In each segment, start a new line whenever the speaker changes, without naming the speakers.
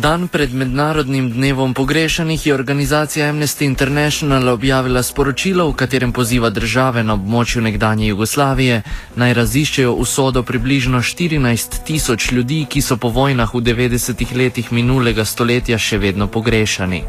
Dan pred mednarodnim dnevom pogrešanih je organizacija Amnesty International objavila sporočilo, v katerem poziva države na območju nekdanje Jugoslavije naj raziščejo usodo približno 14 tisoč ljudi, ki so po vojnah v 90-ih letih minulega stoletja še vedno pogrešani.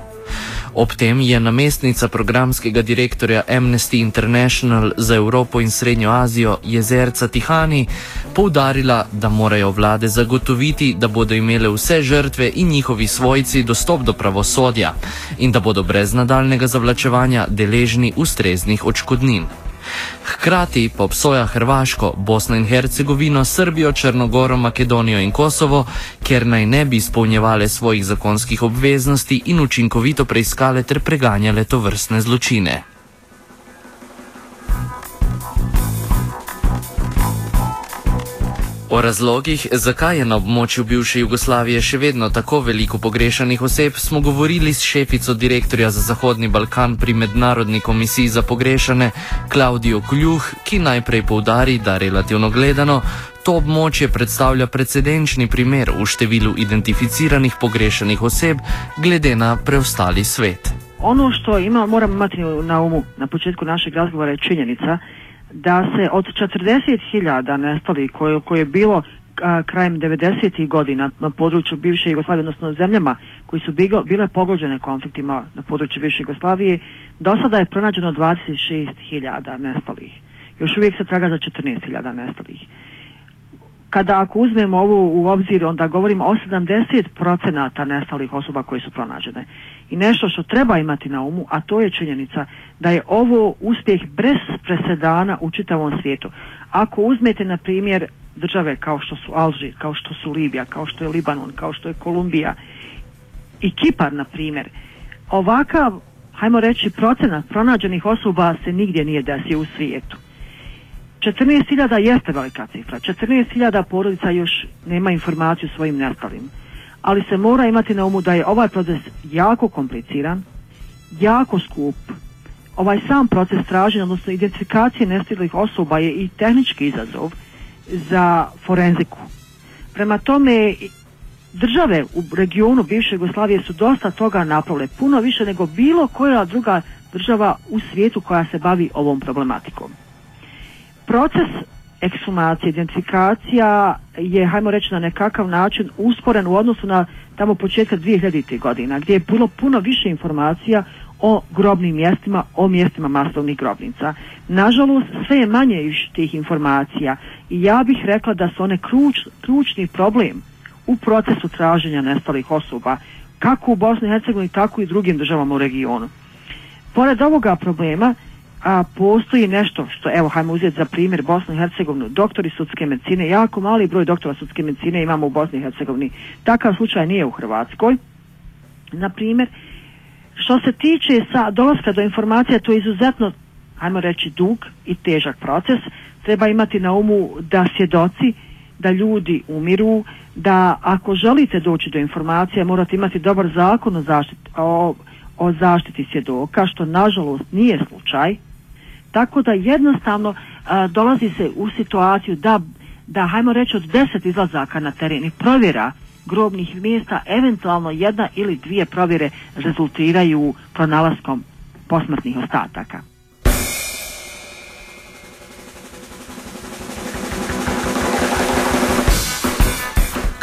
Ob tem je namestnica programskega direktorja Amnesty International za Evropo in Srednjo Azijo Jezerca Tihani poudarila, da morajo vlade zagotoviti, da bodo imele vse žrtve in njihovi svojci dostop do pravosodja in da bodo brez nadaljnega zavlačevanja deležni ustreznih odškodnin. Hkrati pa obsoja Hrvaško, Bosno in Hercegovino, Srbijo, Črnogoro, Makedonijo in Kosovo, ker naj ne bi izpolnjevale svojih zakonskih obveznosti in učinkovito preiskale ter preganjale to vrstne zločine. O razlogih, zakaj je na območju bivše Jugoslavije še vedno tako veliko pogrešanih oseb, smo govorili s šefico direktorja za Zahodni Balkan pri Mednarodni komisiji za pogrešane, Klaudijo Kljuh, ki najprej poudari, da relativno gledano, to območje predstavlja precedenčni primer v številu identificiranih pogrešanih oseb glede na preostali svet.
Ono što ima, moram imati na umu na početku našeg razgovora je činjenica da se od 40.000 nestalih koje, koje je bilo a, krajem 90. godina na području bivše Jugoslavije, odnosno zemljama koji su bigo, bile pogođene konfliktima na području bivše Jugoslavije, do sada je pronađeno 26.000 nestalih. Još uvijek se traga za 14.000 nestalih. Kada ako uzmemo ovo u obzir, onda govorimo o 70% nestalih osoba koje su pronađene. I nešto što treba imati na umu, a to je činjenica da je ovo uspjeh bez presedana u čitavom svijetu. Ako uzmete, na primjer, države kao što su Alžir, kao što su Libija, kao što je Libanon, kao što je Kolumbija i Kipar, na primjer, ovakav, hajmo reći, procenat pronađenih osoba se nigdje nije desio u svijetu. 14.000 jeste velika cifra. 14.000 porodica još nema informaciju o svojim nestalim. Ali se mora imati na umu da je ovaj proces jako kompliciran, jako skup. Ovaj sam proces traženja, odnosno identifikacije nestalih osoba je i tehnički izazov za forenziku. Prema tome, države u regionu bivše Jugoslavije su dosta toga napravile, puno više nego bilo koja druga država u svijetu koja se bavi ovom problematikom proces ekshumacije, identifikacija je, hajmo reći, na nekakav način usporen u odnosu na tamo početka 2000. godina, gdje je bilo puno više informacija o grobnim mjestima, o mjestima masovnih grobnica. Nažalost, sve je manje iš tih informacija i ja bih rekla da su one kruč, ključni problem u procesu traženja nestalih osoba, kako u Bosni i Hercegovini, tako i drugim državama u regionu. Pored ovoga problema, a postoji nešto što, evo, hajmo uzeti za primjer Bosnu i Hercegovinu, doktori sudske medicine, jako mali broj doktora sudske medicine imamo u Bosni i Hercegovini. Takav slučaj nije u Hrvatskoj. Na primjer, što se tiče sa dolaska do informacija, to je izuzetno, hajmo reći, dug i težak proces. Treba imati na umu da svjedoci, da ljudi umiru, da ako želite doći do informacija morate imati dobar zakon o zaštiti, o, o zaštiti svjedoka, što nažalost nije slučaj, tako da jednostavno a, dolazi se u situaciju da, da hajmo reći od deset izlazaka na teren provjera grobnih mjesta, eventualno jedna ili dvije provjere rezultiraju pronalaskom posmrtnih ostataka.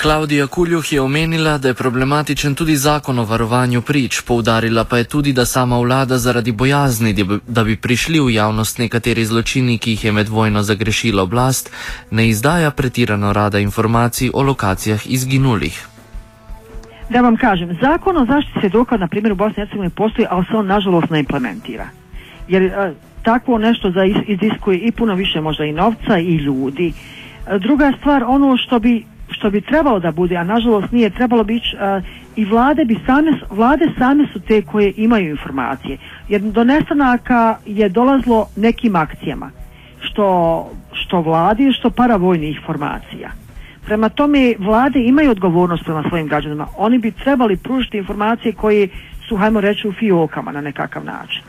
Klaudija Kuljuh je omenila, da je problematičen tudi zakon o varovanju prič, poudarila pa je tudi, da sama vlada zaradi bojazni, da bi prišli v javnost nekateri zločini, ki jih je med vojno zagrešila oblast, ne izdaja pretirano rada informacij o lokacijah izginulih.
Da vam kažem, zakon o zaštiti svjedoka, na primjer u Bosni i Hercegovini postoji, ali se on nažalost ne implementira. Jer a, takvo nešto za iziskuje i puno više možda i novca i ljudi. A, druga stvar, ono što bi što bi trebalo da bude, a nažalost nije trebalo biti uh, i vlade bi same, vlade same su te koje imaju informacije. Jer do nestanaka je dolazlo nekim akcijama, što, što vladi, što paravojnih informacija. Prema tome, vlade imaju odgovornost prema svojim građanima. Oni bi trebali pružiti informacije koje su, hajmo reći, u fiokama na nekakav način.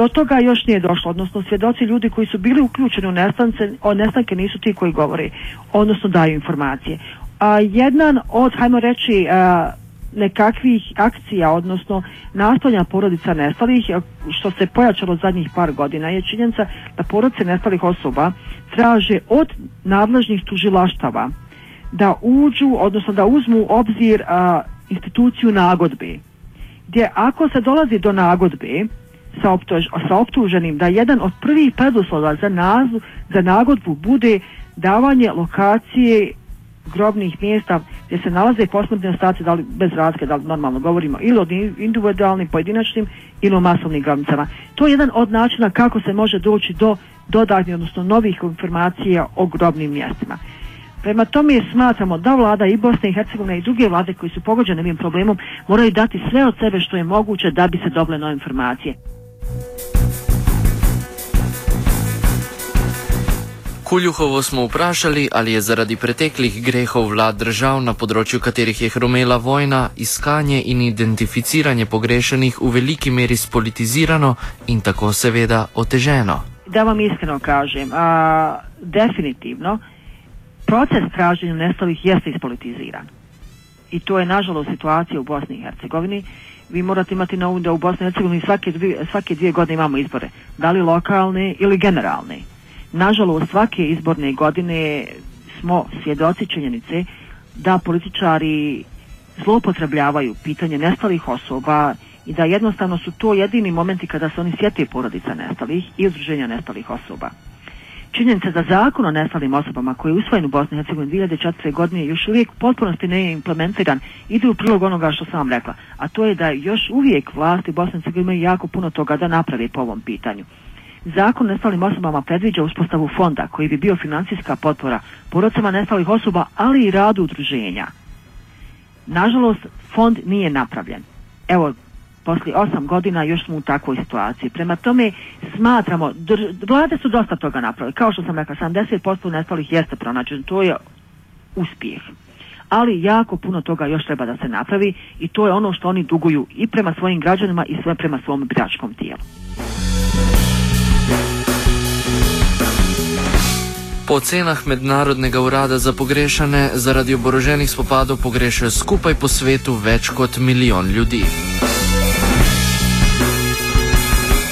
Do toga još nije došlo, odnosno svjedoci ljudi koji su bili uključeni u nestance, o nestanke nisu ti koji govore, odnosno daju informacije. A, jedan od, hajmo reći, a, nekakvih akcija, odnosno nastojanja porodica nestalih, što se pojačalo zadnjih par godina, je činjenica da porodice nestalih osoba traže od nadležnih tužilaštava da uđu, odnosno da uzmu obzir a, instituciju nagodbe. Gdje ako se dolazi do nagodbe sa, optuž, sa optuženim da jedan od prvih preduslova za, nazu, za nagodbu bude davanje lokacije grobnih mjesta gdje se nalaze posmrtni ostaci da li bez razlike da li normalno govorimo ili o individualnim pojedinačnim ili o masovnim grobnicama. To je jedan od načina kako se može doći do dodatnih odnosno novih informacija o grobnim mjestima. Prema tome smatramo da vlada i Bosne i Hercegovine i druge vlade koji su pogođene ovim problemom moraju dati sve od sebe što je moguće da bi se dobile nove informacije.
Kuljuhovo smo vprašali, ali je zaradi preteklih grehov vlad držav, na področju katerih je hromela vojna, iskanje in identificiranje pogrešenih v veliki meri spolitizirano in tako seveda oteženo.
Da vam iskreno kažem, a, definitivno proces traženja nestalih jeste ispolitiziran. I to je nažalost situacija u Bosni i Hercegovini. Vi morate imati na umu da u Bosni i Hercegovini svake dvije, svake dvije godine imamo izbore, da li lokalne ili generalne. Nažalost, svake izborne godine smo svjedoci činjenice da političari zloupotrebljavaju pitanje nestalih osoba i da jednostavno su to jedini momenti kada se oni sjete porodica nestalih i udruženja nestalih osoba. Činjenica da zakon o nestalim osobama koji je usvojen u Bosni i Hercegovini 2004. godine još uvijek potpunosti ne je implementiran ide u prilog onoga što sam rekla, a to je da još uvijek vlasti Bosne i imaju jako puno toga da napravi po ovom pitanju. Zakon nestalim osobama predviđa uspostavu fonda koji bi bio financijska potpora porodcama nestalih osoba, ali i radu udruženja. Nažalost, fond nije napravljen. Evo, poslije osam godina još smo u takvoj situaciji. Prema tome smatramo, vlade su dosta toga napravili. Kao što sam rekla, 70% nestalih jeste pronađen. To je uspjeh. Ali jako puno toga još treba da se napravi i to je ono što oni duguju i prema svojim građanima i sve prema svom biračkom tijelu.
Po ocenah Mednarodnega urada za pogrešane zaradi oboroženih spopadov pogrešajo skupaj po svetu več kot milijon ljudi.